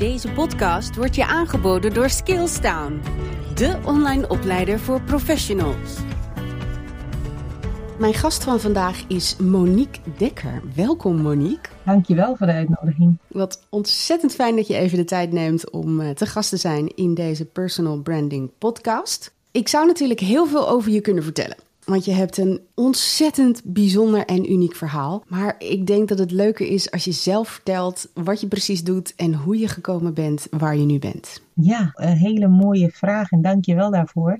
Deze podcast wordt je aangeboden door Skillstown, de online opleider voor professionals. Mijn gast van vandaag is Monique Dekker. Welkom Monique. Dankjewel voor de uitnodiging. Wat ontzettend fijn dat je even de tijd neemt om eh, te gast te zijn in deze Personal Branding podcast. Ik zou natuurlijk heel veel over je kunnen vertellen. Want je hebt een ontzettend bijzonder en uniek verhaal. Maar ik denk dat het leuker is als je zelf vertelt wat je precies doet en hoe je gekomen bent waar je nu bent. Ja, een hele mooie vraag en dank je wel daarvoor.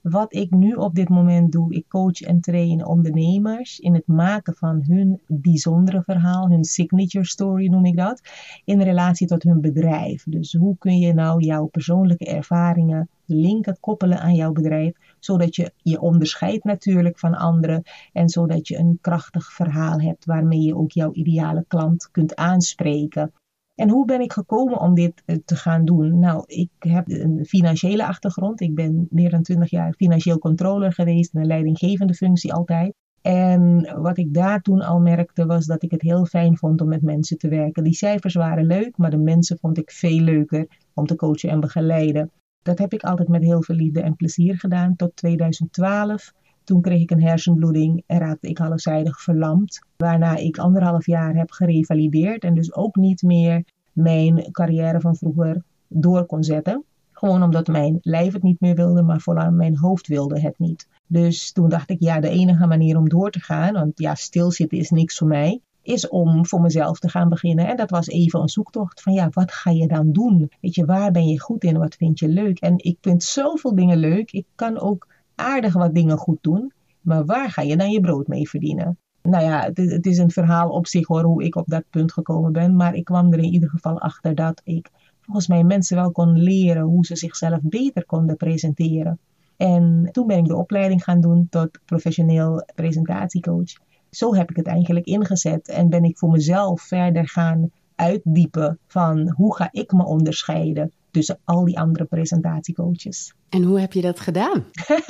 Wat ik nu op dit moment doe, ik coach en train ondernemers in het maken van hun bijzondere verhaal, hun signature story noem ik dat, in relatie tot hun bedrijf. Dus hoe kun je nou jouw persoonlijke ervaringen linken, koppelen aan jouw bedrijf, zodat je je onderscheidt natuurlijk van anderen en zodat je een krachtig verhaal hebt waarmee je ook jouw ideale klant kunt aanspreken. En hoe ben ik gekomen om dit eh, te gaan doen? Nou, ik heb een financiële achtergrond. Ik ben meer dan 20 jaar financieel controller geweest een leidinggevende functie altijd. En wat ik daar toen al merkte was dat ik het heel fijn vond om met mensen te werken. Die cijfers waren leuk, maar de mensen vond ik veel leuker om te coachen en begeleiden. Dat heb ik altijd met heel veel liefde en plezier gedaan tot 2012. Toen kreeg ik een hersenbloeding en raakte ik halfzijdig verlamd. Waarna ik anderhalf jaar heb gerevalideerd en dus ook niet meer mijn carrière van vroeger door kon zetten. Gewoon omdat mijn lijf het niet meer wilde, maar vooral mijn hoofd wilde het niet. Dus toen dacht ik, ja, de enige manier om door te gaan, want ja, stilzitten is niks voor mij, is om voor mezelf te gaan beginnen. En dat was even een zoektocht van, ja, wat ga je dan doen? Weet je, waar ben je goed in? Wat vind je leuk? En ik vind zoveel dingen leuk. Ik kan ook aardig wat dingen goed doen. Maar waar ga je dan je brood mee verdienen? Nou ja, het, het, is een verhaal op zich hoor, hoe ik op dat punt gekomen ben. Maar ik kwam er in ieder geval achter dat ik volgens mij mensen wel kon leren hoe ze zichzelf beter konden presenteren. En toen ben ik de opleiding gaan doen tot professioneel presentatiecoach. Zo heb ik het eigenlijk ingezet en ben ik voor mezelf verder gaan uitdiepen van hoe ga ik me onderscheiden tussen al die andere presentatiecoaches. En hoe heb je dat gedaan?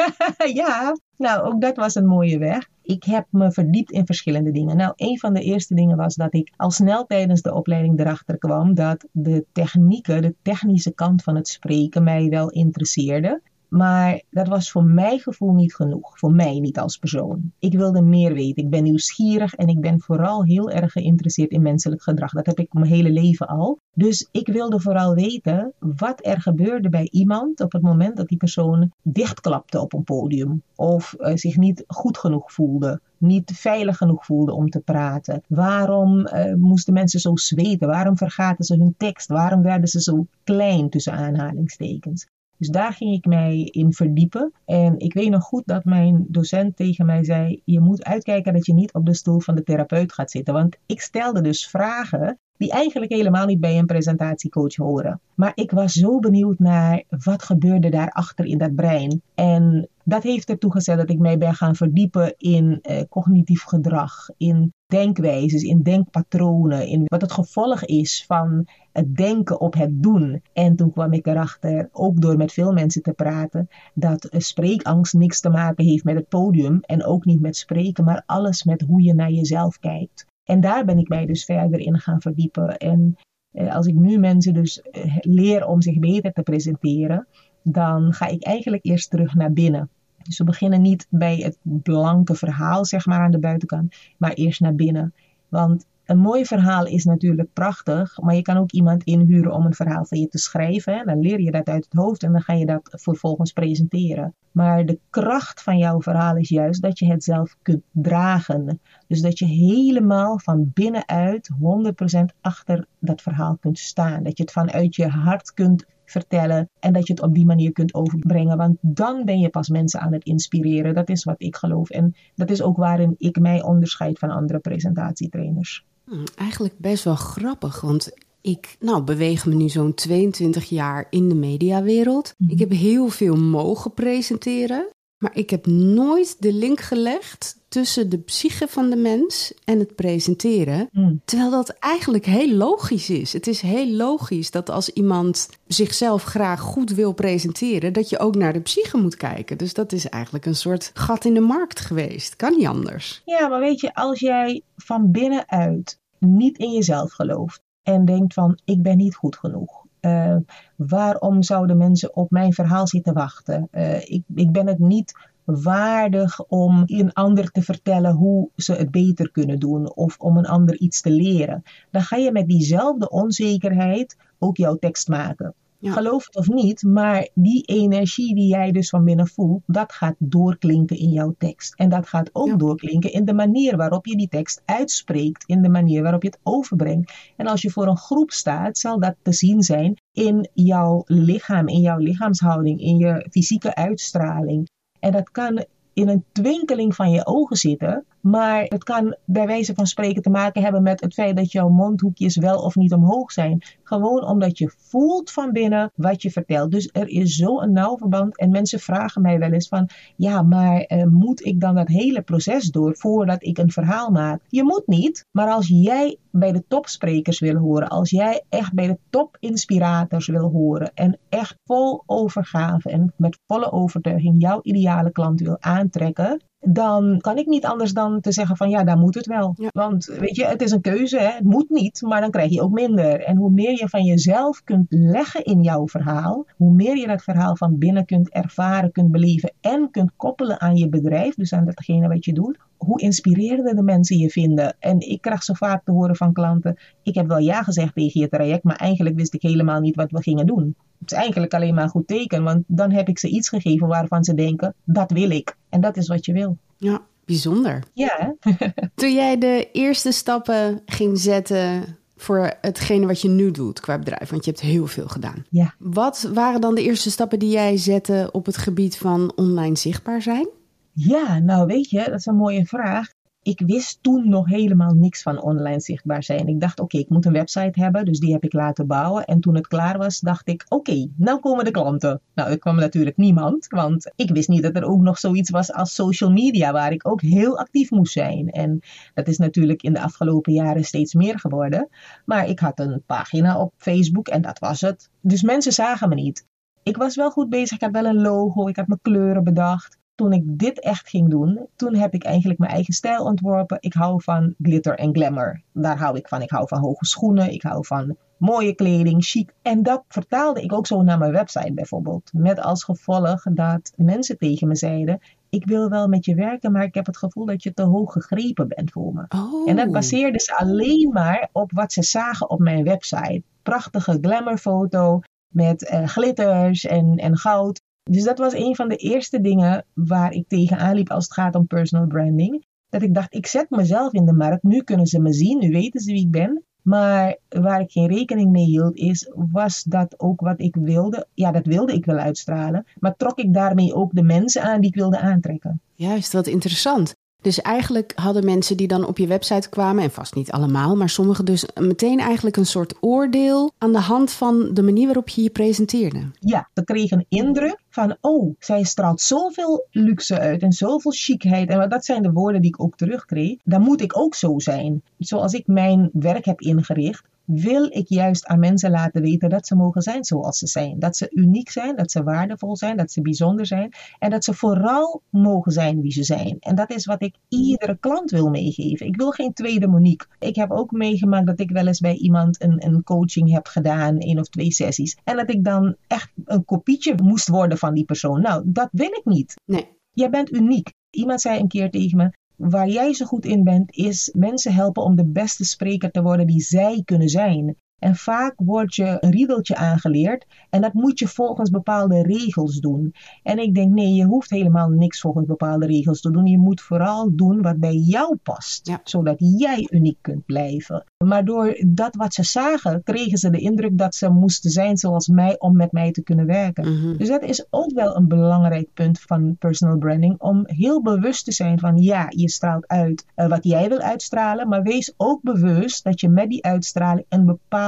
ja, nou ook dat was een mooie weg. Ik heb me verdiept in verschillende dingen. Nou, een van de eerste dingen was dat ik al snel tijdens de opleiding erachter kwam dat de technieken, de technische kant van het spreken mij wel interesseerde. Maar dat was voor mijn gevoel niet genoeg. Voor mij niet als persoon. Ik wilde meer weten. Ik ben nieuwsgierig en ik ben vooral heel erg geïnteresseerd in menselijk gedrag. Dat heb ik mijn hele leven al. Dus ik wilde vooral weten wat er gebeurde bij iemand op het moment dat die persoon dichtklapte op een podium. Of uh, zich niet goed genoeg voelde niet veilig genoeg voelde om te praten? Waarom uh, moesten mensen zo zweten? Waarom vergaten ze hun tekst? Waarom werden ze zo klein tussen aanhalingstekens? Dus daar ging ik mij in verdiepen. En ik weet nog goed dat mijn docent tegen mij zei: Je moet uitkijken dat je niet op de stoel van de therapeut gaat zitten. Want ik stelde dus vragen die eigenlijk helemaal niet bij een presentatiecoach horen. Maar ik was zo benieuwd naar wat gebeurde daarachter in dat brein. En dat heeft ertoe gezet dat ik mij ben gaan verdiepen in eh, cognitief gedrag, in denkwijzes, in denkpatronen, in wat het gevolg is van het denken op het doen. En toen kwam ik erachter, ook door met veel mensen te praten, dat spreekangst niks te maken heeft met het podium en ook niet met spreken, maar alles met hoe je naar jezelf kijkt. En daar ben ik mij dus verder in gaan verdiepen. En eh, als ik nu mensen dus eh, leer om zich beter te presenteren, dan ga ik eigenlijk eerst terug naar binnen. Dus we beginnen niet bij het blanke verhaal, zeg maar, aan de buitenkant, maar eerst naar binnen. Want een mooi verhaal is natuurlijk prachtig, maar je kan ook iemand inhuren om een verhaal van je te schrijven. Dan leer je dat uit het hoofd en dan ga je dat vervolgens presenteren. Maar de kracht van jouw verhaal is juist dat je het zelf kunt dragen. Dus dat je helemaal van binnenuit 100% achter dat verhaal kunt staan. Dat je het vanuit je hart kunt vertellen en dat je het op die manier kunt overbrengen. Want dan ben je pas mensen aan het inspireren. Dat is wat ik geloof. En dat is ook waarin ik mij onderscheid van andere presentatietrainers. Hmm, eigenlijk best wel grappig, want ik nou, beweeg me nu zo'n 22 jaar in de mediawereld. Mhm. Ik heb heel veel mogen presenteren. Maar ik heb nooit de link gelegd tussen de psyche van de mens en het presenteren. Hmm. Terwijl dat eigenlijk heel logisch is. Het is heel logisch dat als iemand zichzelf graag goed wil presenteren, dat je ook naar de psyche moet kijken. Dus dat is eigenlijk een soort gat in de markt geweest. Kan niet anders. Ja, maar weet je, als jij van binnenuit niet in jezelf gelooft, en denkt van ik ben niet goed genoeg. Uh, waarom zouden mensen op mijn verhaal zitten wachten? Uh, ik, ik ben het niet waardig om een ander te vertellen hoe ze het beter kunnen doen of om een ander iets te leren. Dan ga je met diezelfde onzekerheid ook jouw tekst maken. Ja. Geloof het of niet, maar die energie die jij dus van binnen voelt, dat gaat doorklinken in jouw tekst. En dat gaat ook doorklinken in de manier waarop je die tekst uitspreekt, in de manier waarop je het overbrengt. En als je voor een groep staat, zal dat te zien zijn in jouw lichaam, in jouw lichaamshouding, in je fysieke uitstraling. En dat kan in een twinkeling van je ogen zitten. Maar het kan bij wijze van spreken te maken hebben met het feit dat jouw mondhoekjes wel of niet omhoog zijn. Gewoon omdat je voelt van binnen wat je vertelt. Dus er is zo een nauw verband. En mensen vragen mij wel eens van, ja, maar eh, moet ik dan dat hele proces door voordat ik een verhaal maak? Je moet niet, maar als jij bij de topsprekers wil horen, als jij echt bij de topinspirators wil horen en echt vol overgave en met volle overtuiging jouw ideale klant wil aantrekken, dan kan ik niet anders dan te zeggen van ja, daar moet het wel. Want weet je, het is een keuze, hè? het moet niet, maar dan krijg je ook minder. En hoe meer je van jezelf kunt leggen in jouw verhaal, hoe meer je dat verhaal van binnen kunt ervaren, kunt beleven en kunt koppelen aan je bedrijf, dus aan datgene wat je doet, hoe inspirerende de mensen je vinden. En ik krijg zo vaak te horen van klanten, ik heb wel ja gezegd tegen je traject, maar eigenlijk wist ik helemaal niet wat we gingen doen. Het is eigenlijk alleen maar een goed teken, want dan heb ik ze iets gegeven waarvan ze denken, dat wil ik. En dat is wat je wil. Ja, bijzonder. Ja. Toen jij de eerste stappen ging zetten voor hetgene wat je nu doet qua bedrijf, want je hebt heel veel gedaan. Ja. Wat waren dan de eerste stappen die jij zette op het gebied van online zichtbaar zijn? Ja, nou weet je, dat is een mooie vraag ik wist toen nog helemaal niks van online zichtbaar zijn. Ik dacht, oké, ik moet een website hebben, dus die heb ik laten bouwen. En toen het klaar was, dacht ik, oké, nou komen de klanten. Nou, er kwam natuurlijk niemand, want ik wist niet dat er ook nog zoiets was als social media, waar ik ook heel actief moest zijn. En dat is natuurlijk in de afgelopen jaren steeds meer geworden. Maar ik had een pagina op Facebook en dat was het. Dus mensen zagen me niet. Ik was wel goed bezig, ik had wel een logo, ik had mijn kleuren bedacht toen ik dit echt ging doen, toen heb ik eigenlijk mijn eigen stijl ontworpen. Ik hou van glitter en glamour. Daar hou ik van. Ik hou van hoge schoenen. Ik hou van mooie kleding, chic. En dat vertaalde ik ook zo naar mijn website bijvoorbeeld. Met als gevolg dat mensen tegen me zeiden: Ik wil wel met je werken, maar ik heb het gevoel dat je te hoog gegrepen bent voor me. Oh. En dat baseerde ze alleen maar op wat ze zagen op mijn website. Prachtige glamourfoto met uh, glitters en, en goud. Dus dat was een van de eerste dingen waar ik tegenaan liep als het gaat om personal branding. Dat ik dacht, ik zet mezelf in de markt. Nu kunnen ze me zien, nu weten ze wie ik ben. Maar waar ik geen rekening mee hield, is, was dat ook wat ik wilde? Ja, dat wilde ik wel uitstralen. Maar trok ik daarmee ook de mensen aan die ik wilde aantrekken? Juist, wat interessant. Dus eigenlijk hadden mensen die dan op je website kwamen, en vast niet allemaal, maar sommigen dus meteen eigenlijk een soort oordeel aan de hand van de manier waarop je je presenteerde. Ja, ze kregen een indruk van, oh, zij straalt zoveel luxe uit en zoveel chicheid. En dat zijn de woorden die ik ook terugkreeg. Dan moet ik ook zo zijn. Zoals ik mijn werk heb ingericht, wil ik juist aan mensen laten weten dat ze mogen zijn zoals ze zijn. Dat ze uniek zijn, dat ze waardevol zijn, dat ze bijzonder zijn en dat ze vooral mogen zijn wie ze zijn. En dat is wat ik iedere klant wil meegeven. Ik wil geen tweede Monique. Ik heb ook meegemaakt dat ik wel eens bij iemand een, een coaching heb gedaan, één of twee sessies. En dat ik dan echt een kopietje moest worden van die persoon. Nou, dat wil ik niet. Nee. Jij bent uniek. Iemand zei een keer tegen me: Waar jij zo goed in bent, is mensen helpen om de beste spreker te worden die zij kunnen zijn. En vaak wordt je een riedeltje aangeleerd en dat moet je volgens bepaalde regels doen. En ik denk, nee, je hoeft helemaal niks volgens bepaalde regels te doen. Je moet vooral doen wat bij jou past, zodat jij uniek kunt blijven. Maar door dat wat ze zagen, kregen ze de indruk dat ze moesten zijn zoals mij om met mij te kunnen werken. Mhm. Dus dat is ook wel een belangrijk punt van personal branding. Om heel bewust te zijn van ja, je straalt uit uh, wat jij wil uitstralen. Maar wees ook bewust dat je met die uitstraling een bepaalde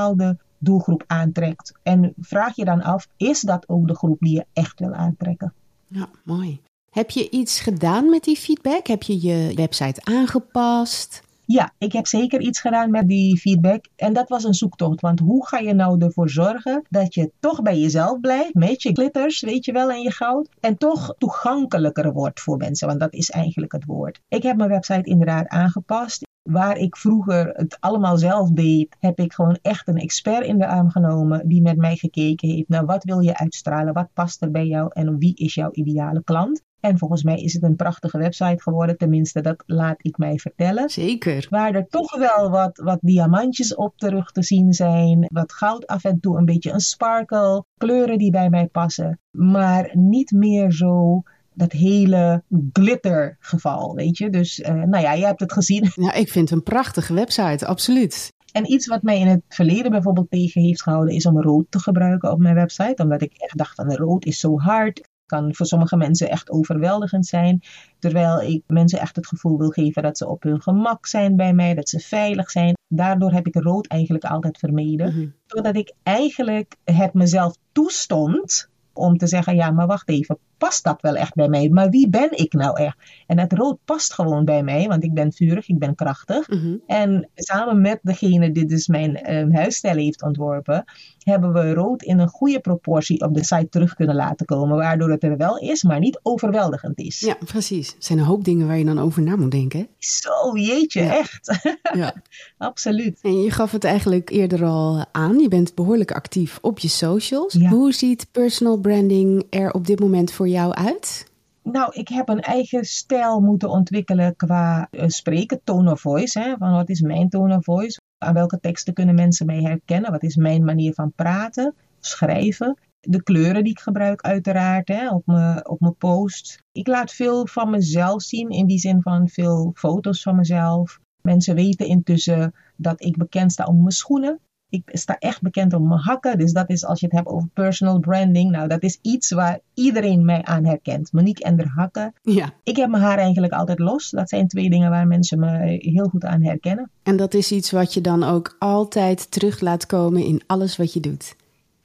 doelgroep aantrekt. En vraag je dan af, is dat ook de groep die je echt wil aantrekken? Ja, mooi. Heb je iets gedaan met die feedback? Heb je je website aangepast? Ja, ik heb zeker iets gedaan met die feedback. En dat was een zoektocht. Want hoe ga je nou ervoor zorgen dat je toch bij jezelf blijft, met je glitters, weet je wel, en je goud. En toch toegankelijker wordt voor mensen, want dat is eigenlijk het woord. Ik heb mijn website inderdaad aangepast. Waar ik vroeger het allemaal zelf deed, heb ik gewoon echt een expert in de arm genomen die met mij gekeken heeft naar wat wil je uitstralen, wat past er bij jou en wie is jouw ideale klant. En volgens mij is het een prachtige website geworden, tenminste dat laat ik mij vertellen. Zeker. Waar er toch wel wat, wat diamantjes op terug te zien zijn, wat goud af en toe, een beetje een sparkle, kleuren die bij mij passen, maar niet meer zo dat hele glitter geval, weet je. Dus uh, nou ja, je hebt het gezien. Ja, ik vind het een prachtige website, absoluut. En iets wat mij in het verleden bijvoorbeeld tegen heeft gehouden, is om rood te gebruiken op mijn website. Omdat ik echt dacht van rood is zo hard. Kan voor sommige mensen echt overweldigend zijn. Terwijl ik mensen echt het gevoel wil geven dat ze op hun gemak zijn bij mij, dat ze veilig zijn. Daardoor heb ik rood eigenlijk altijd vermeden. Mm Totdat ik eigenlijk het mezelf toestond om te zeggen: ja, maar wacht even, past dat wel echt bij mij? Maar wie ben ik nou echt? En dat rood past gewoon bij mij, want ik ben vurig, ik ben krachtig. Mhm. En samen met degene die dus mijn uh, huisstijl heeft ontworpen, hebben we rood in een goede proportie op de site terug kunnen laten komen. Waardoor het er wel is, maar niet overweldigend is. Ja, precies. Er zijn een hoop dingen waar je dan over na moet denken. Zo, jeetje, echt. ja. Absoluut. En je gaf het eigenlijk eerder al aan. Je bent behoorlijk actief op je socials. Hoe ziet personal branding er op dit moment voor jou uit? Nou, ik heb een eigen stijl moeten ontwikkelen qua uh, spreken, tone of voice. Hè, van wat is mijn tone of voice? Aan welke teksten kunnen mensen mij herkennen? Wat is mijn manier van praten, schrijven? De kleuren die ik gebruik uiteraard hè, op, mijn, op mijn post. Ik laat veel van mezelf zien, in die zin van veel foto's van mezelf. Mensen weten intussen dat ik bekend sta om mijn schoenen. Ik sta echt bekend om mijn hakken. Dus dat is als je het hebt over personal branding. Nou, dat is iets waar iedereen mij aan herkent. Monique en de hakken. Ja. Ik heb mijn haar eigenlijk altijd los. Dat zijn twee dingen waar mensen me heel goed aan herkennen. En dat is iets wat je dan ook altijd terug laat komen in alles wat je doet.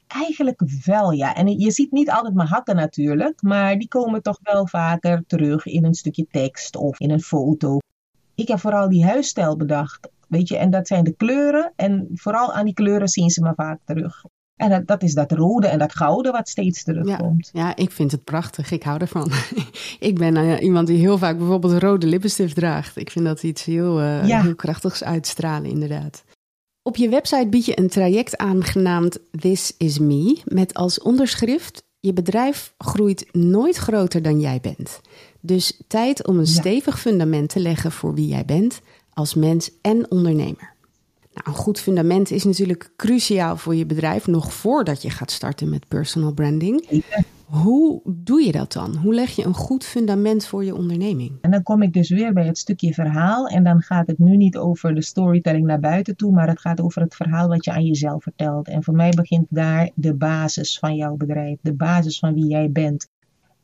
Eigenlijk wel, ja. En je ziet niet altijd mijn hakken natuurlijk, maar die komen toch wel vaker terug in een stukje tekst of in een foto. Ik heb vooral die huisstijl bedacht Weet je, en dat zijn de kleuren. En vooral aan die kleuren zien ze me vaak terug. En dat, dat, is dat rode en dat gouden wat steeds terugkomt. Ja, ja ik vind het prachtig. Ik hou ervan. ik ben uh, iemand die heel vaak bijvoorbeeld rode lippenstift draagt. Ik vind dat iets heel, uh, heel krachtigs uitstralen, inderdaad. Op je website bied je een traject aan genaamd This Is Me. Met als onderschrift: Je bedrijf groeit nooit groter dan jij bent. Dus tijd om een stevig fundament te leggen voor wie jij bent als mens en ondernemer. Nou, een goed fundament is natuurlijk cruciaal voor je bedrijf nog voordat je gaat starten met personal branding. Hoe doe je dat dan? Hoe leg je een goed fundament voor je onderneming? En dan kom ik dus weer bij het stukje verhaal. En dan gaat het nu niet over de storytelling naar buiten toe, maar het gaat over het verhaal wat je aan jezelf vertelt. En voor mij begint daar de basis van jouw bedrijf, de basis van wie jij bent.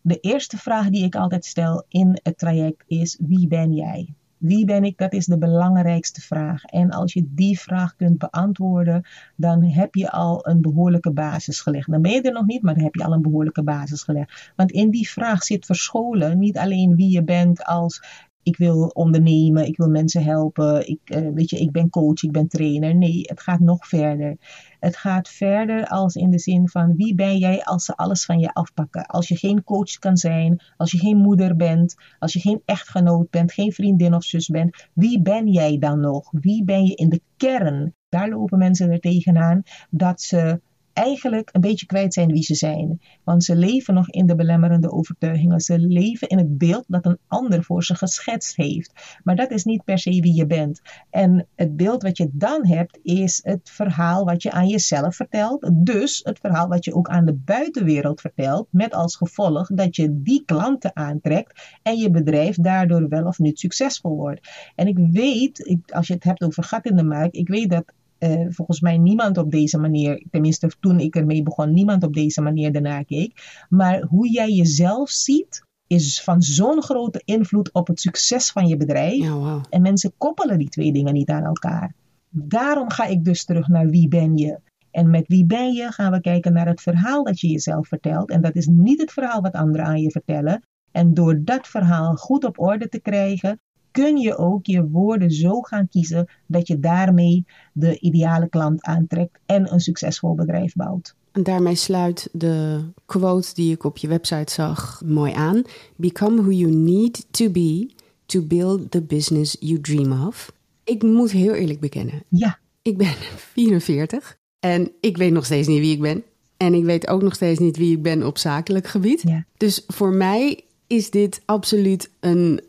De eerste vraag die ik altijd stel in het traject is: wie ben jij? Wie ben ik? Dat is de belangrijkste vraag. En als je die vraag kunt beantwoorden, dan heb je al een behoorlijke basis gelegd. Dan ben je er nog niet, maar dan heb je al een behoorlijke basis gelegd. Want in die vraag zit verscholen niet alleen wie je bent als ik wil ondernemen, ik wil mensen helpen, ik, uh, weet je, ik ben coach, ik ben trainer. Nee, het gaat nog verder. Het gaat verder als in de zin van wie ben jij als ze alles van je afpakken. Als je geen coach kan zijn, als je geen moeder bent, als je geen echtgenoot bent, geen vriendin of zus bent, wie ben jij dan nog? Wie ben je in de kern? Daar lopen mensen er tegenaan dat ze eigenlijk een beetje kwijt zijn wie ze zijn. Want ze leven nog in de belemmerende overtuigingen. Ze leven in het beeld dat een ander voor ze geschetst heeft. Maar dat is niet per se wie je bent. En het beeld wat je dan hebt is het verhaal wat je aan jezelf vertelt. Dus het verhaal wat je ook aan de buitenwereld vertelt. Met als gevolg dat je die klanten aantrekt en je bedrijf daardoor wel of niet succesvol wordt. En ik weet, als je het hebt over gat in de markt, ik weet dat uh, volgens mij niemand op deze manier, tenminste toen ik ermee begon, niemand op deze manier ernaar keek. Maar hoe jij jezelf ziet, is van zo'n grote invloed op het succes van je bedrijf. wow. En mensen koppelen die twee dingen niet aan elkaar. Daarom ga ik dus terug naar wie ben je. En met wie ben je gaan we kijken naar het verhaal dat je jezelf vertelt. En dat is niet het verhaal wat anderen aan je vertellen. En door dat verhaal goed op orde te krijgen, kun je ook je woorden zo gaan kiezen dat je daarmee de ideale klant aantrekt en een succesvol bedrijf bouwt. En daarmee sluit de quote die ik op je website zag mooi aan. Become who you need to be to build the business you dream of. Ik moet heel eerlijk bekennen. Ja. Ik ben 44 en ik weet nog steeds niet wie ik ben. En ik weet ook nog steeds niet wie ik ben op zakelijk gebied. Ja. Dus voor mij is dit absoluut een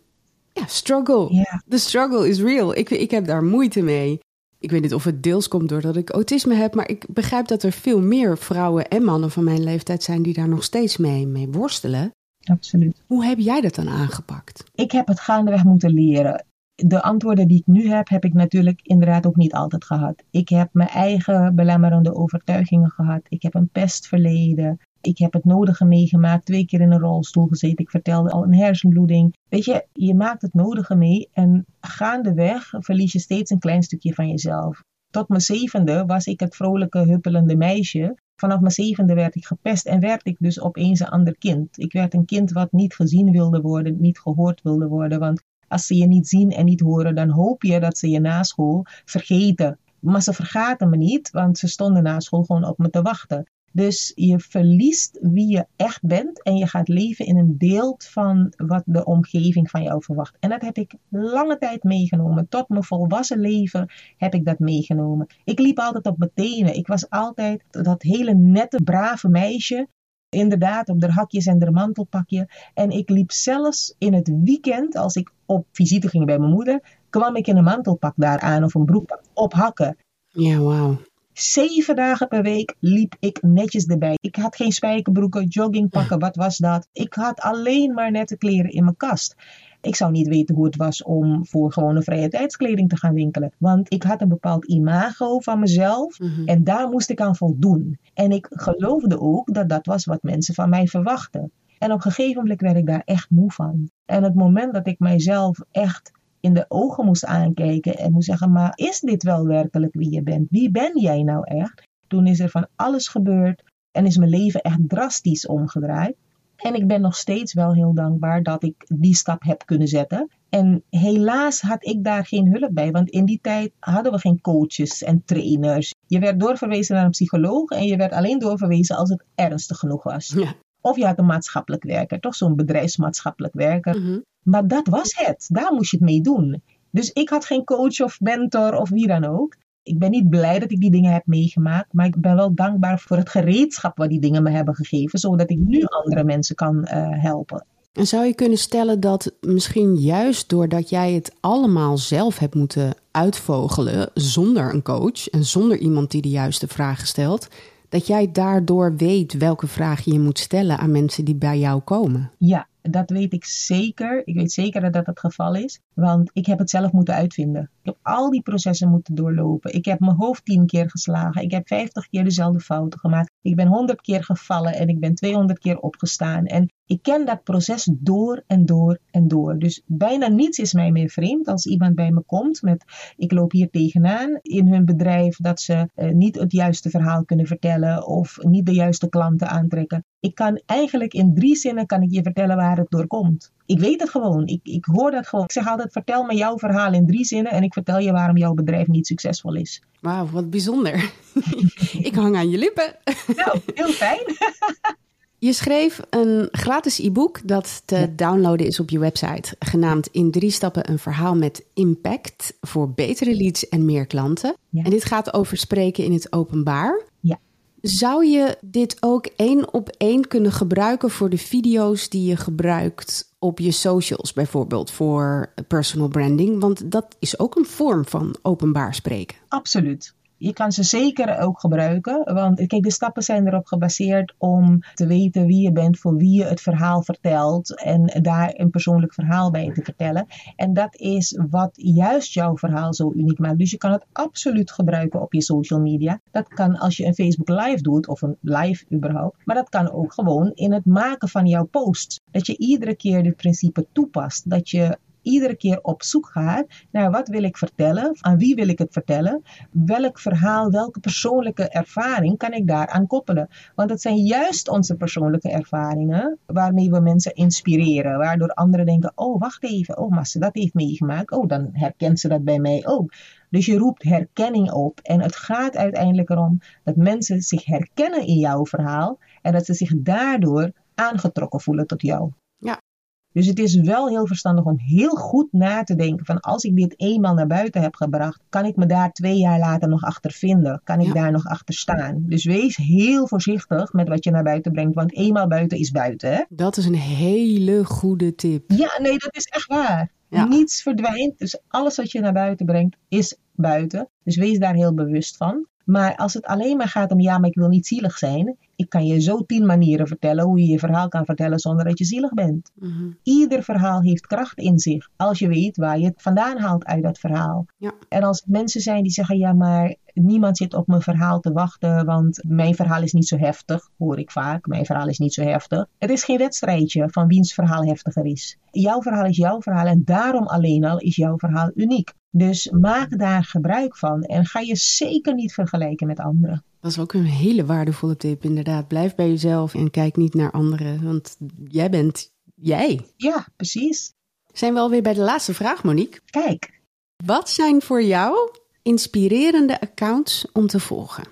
ja, struggle. The struggle is real. Ik, ik heb daar moeite mee. Ik weet niet of het deels komt doordat ik autisme heb, maar ik begrijp dat er veel meer vrouwen en mannen van mijn leeftijd zijn die daar nog steeds mee, mee worstelen. Absoluut. Hoe heb jij dat dan aangepakt? Ik heb het gaandeweg moeten leren. De antwoorden die ik nu heb, heb ik natuurlijk inderdaad ook niet altijd gehad. Ik heb mijn eigen belemmerende overtuigingen gehad. Ik heb een pestverleden. Ik heb het nodige meegemaakt, twee keer in een rolstoel gezeten. Ik vertelde al een hersenbloeding. Weet je, je maakt het nodige mee en gaandeweg verlies je steeds een klein stukje van jezelf. Tot mijn zevende was ik het vrolijke, huppelende meisje. Vanaf mijn zevende werd ik gepest en werd ik dus opeens een ander kind. Ik werd een kind wat niet gezien wilde worden, niet gehoord wilde worden. Want als ze je niet zien en niet horen, dan hoop je dat ze je na school vergeten. Maar ze vergaten me niet, want ze stonden na school gewoon op me te wachten. Dus je verliest wie je echt bent en je gaat leven in een beeld van wat de omgeving van jou verwacht. En dat heb ik lange tijd meegenomen. Tot mijn volwassen leven heb ik dat meegenomen. Ik liep altijd op mijn tenen. Ik was altijd dat hele nette, brave meisje. Inderdaad, op de hakjes en de mantelpakje. En ik liep zelfs in het weekend, als ik op visite ging bij mijn moeder, kwam ik in een mantelpak daar aan of een broekpak op hakken. Ja, wauw. Zeven dagen per week liep ik netjes erbij. Ik had geen spijkerbroeken, joggingpakken, wat was dat? Ik had alleen maar nette kleren in mijn kast. Ik zou niet weten hoe het was om voor gewone vrije tijdskleding te gaan winkelen. Want ik had een bepaald imago van mezelf Mhm. en daar moest ik aan voldoen. En ik geloofde ook dat dat was wat mensen van mij verwachten. En op een gegeven moment werd ik daar echt moe van. En het moment dat ik mijzelf echt in de ogen moest aankijken en moest zeggen, maar is dit wel werkelijk wie je bent? Wie ben jij nou echt? Toen is er van alles gebeurd en is mijn leven echt drastisch omgedraaid. En ik ben nog steeds wel heel dankbaar dat ik die stap heb kunnen zetten. En helaas had ik daar geen hulp bij, want in die tijd hadden we geen coaches en trainers. Je werd doorverwezen naar een psycholoog en je werd alleen doorverwezen als het ernstig genoeg was. Ja. Of je had een maatschappelijk werker, toch zo'n bedrijfsmaatschappelijk werker. Mhm. Maar dat was het. Daar moest je het mee doen. Dus ik had geen coach of mentor of wie dan ook. Ik ben niet blij dat ik die dingen heb meegemaakt, maar ik ben wel dankbaar voor het gereedschap wat die dingen me hebben gegeven, zodat ik nu andere mensen kan eh, helpen. En zou je kunnen stellen dat misschien juist doordat jij het allemaal zelf hebt moeten uitvogelen, zonder een coach en zonder iemand die de juiste vragen stelt, dat jij daardoor weet welke vragen je moet stellen aan mensen die bij jou komen? Ja, dat weet ik zeker. Ik weet zeker dat dat het geval is, want ik heb het zelf moeten uitvinden. Ik heb al die processen moeten doorlopen. Ik heb mijn hoofd tien keer geslagen. Ik heb vijftig keer dezelfde fouten gemaakt. Ik ben honderd keer gevallen en ik ben 200 keer opgestaan. En ik ken dat proces door en door en door. Dus bijna niets is mij meer vreemd als iemand bij me komt met ik loop hier tegenaan in hun bedrijf dat ze eh, niet het juiste verhaal kunnen vertellen of niet de juiste klanten aantrekken. Ik kan eigenlijk in drie zinnen kan ik je vertellen waar het door komt. Ik weet het gewoon. Ik, ik hoor dat gewoon. Ik zeg altijd vertel me jouw verhaal in drie zinnen en ik vertel je waarom jouw bedrijf niet succesvol is. Wauw, wat bijzonder. ik hang aan je lippen. Nou, heel fijn. Je schreef een gratis e-book dat te Ja. downloaden is op je website, genaamd In drie stappen een verhaal met impact voor betere leads en meer klanten. Ja. En dit gaat over spreken in het openbaar. Ja. Zou je dit ook één op één kunnen gebruiken voor de video's die je gebruikt op je socials, bijvoorbeeld voor personal branding? Want dat is ook een vorm van openbaar spreken. Absoluut. Je kan ze zeker ook gebruiken, want kijk, de stappen zijn erop gebaseerd om te weten wie je bent, voor wie je het verhaal vertelt en daar een persoonlijk verhaal bij te vertellen. En dat is wat juist jouw verhaal zo uniek maakt. Dus je kan het absoluut gebruiken op je social media. Dat kan als je een Facebook live doet of een live überhaupt, maar dat kan ook gewoon in het maken van jouw posts. Dat je iedere keer dit principe toepast, dat je iedere keer op zoek gaat naar wat wil ik vertellen, aan wie wil ik het vertellen, welk verhaal, welke persoonlijke ervaring kan ik daaraan koppelen. Want het zijn juist onze persoonlijke ervaringen waarmee we mensen inspireren, waardoor anderen denken, oh wacht even, oh maar ze dat heeft meegemaakt, oh dan herkent ze dat bij mij ook. Dus je roept herkenning op en het gaat uiteindelijk erom dat mensen zich herkennen in jouw verhaal en dat ze zich daardoor aangetrokken voelen tot jou. Dus het is wel heel verstandig om heel goed na te denken van als ik dit eenmaal naar buiten heb gebracht, kan ik me daar twee jaar later nog achter vinden? Kan ik Ja. daar nog achter staan? Dus wees heel voorzichtig met wat je naar buiten brengt, want eenmaal buiten is buiten. Hè? Dat is een hele goede tip. Ja, nee, dat is echt waar. Ja. Niets verdwijnt. Dus alles wat je naar buiten brengt, is buiten. Dus wees daar heel bewust van. Maar als het alleen maar gaat om ja, maar ik wil niet zielig zijn. Ik kan je zo tien manieren vertellen hoe je je verhaal kan vertellen zonder dat je zielig bent. Mhm. Ieder verhaal heeft kracht in zich. Als je weet waar je het vandaan haalt uit dat verhaal. Ja. En als het mensen zijn die zeggen: ja, maar niemand zit op mijn verhaal te wachten, want mijn verhaal is niet zo heftig, hoor ik vaak. Mijn verhaal is niet zo heftig. Het is geen wedstrijdje van wiens verhaal heftiger is. Jouw verhaal is jouw verhaal en daarom alleen al is jouw verhaal uniek. Dus maak daar gebruik van en ga je zeker niet vergelijken met anderen. Dat is ook een hele waardevolle tip, inderdaad. Blijf bij jezelf en kijk niet naar anderen, want jij bent jij. Ja, precies. Zijn we alweer bij de laatste vraag, Monique? Kijk, Wat zijn voor jou inspirerende accounts om te volgen?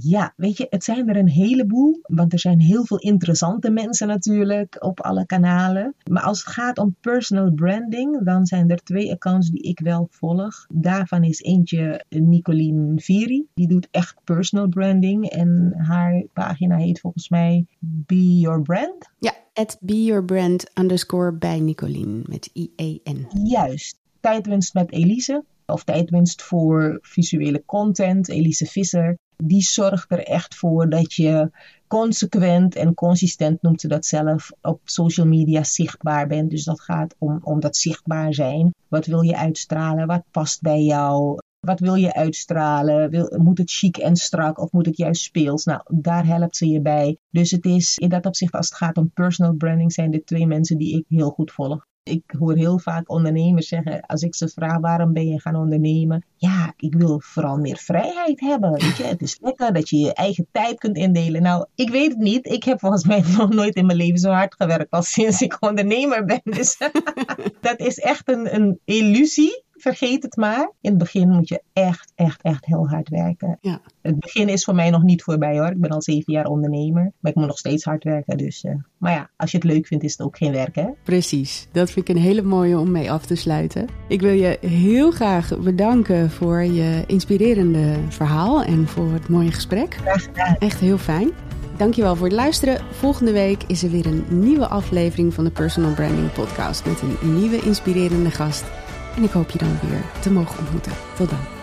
Ja, weet je, het zijn er een heleboel, want er zijn heel veel interessante mensen natuurlijk op alle kanalen. Maar als het gaat om personal branding, dan zijn er twee accounts die ik wel volg. Daarvan is eentje Nicolien Viri, die doet echt personal branding en haar pagina heet volgens mij Be Your Brand. Ja, at beyourbrand underscore bij Nicolien met I-E-N. Juist, tijdwinst met Elise, of tijdwinst voor visuele content, Elise Visser. Die zorgt er echt voor dat je consequent en consistent, noemt ze dat zelf, op social media zichtbaar bent. Dus dat gaat om, om dat zichtbaar zijn. Wat wil je uitstralen? Wat past bij jou? Wat wil je uitstralen? Wil, moet het chic en strak of moet het juist speels? Nou, daar helpt ze je bij. Dus het is in dat opzicht, als het gaat om personal branding, zijn dit twee mensen die ik heel goed volg. Ik hoor heel vaak ondernemers zeggen, als ik ze vraag waarom ben je gaan ondernemen? Ja, ik wil vooral meer vrijheid hebben. Weet je? Het is lekker dat je je eigen tijd kunt indelen. Nou, ik weet het niet. Ik heb volgens mij nog nooit in mijn leven zo hard gewerkt als sinds ik ondernemer ben. Dus dat is echt een, een illusie. Vergeet het maar. In het begin moet je echt, echt, echt heel hard werken. Ja. Het begin is voor mij nog niet voorbij hoor. Ik ben al zeven jaar ondernemer. Maar ik moet nog steeds hard werken. Dus, eh, maar ja, als je het leuk vindt, is het ook geen werk hè. Precies, dat vind ik een hele mooie om mee af te sluiten. Ik wil je heel graag bedanken voor je inspirerende verhaal en voor het mooie gesprek. Graag gedaan. Echt heel fijn. Dankjewel voor het luisteren. Volgende week is er weer een nieuwe aflevering van de Personal Branding Podcast met een nieuwe inspirerende gast. En ik hoop je dan weer te mogen ontmoeten. Tot dan.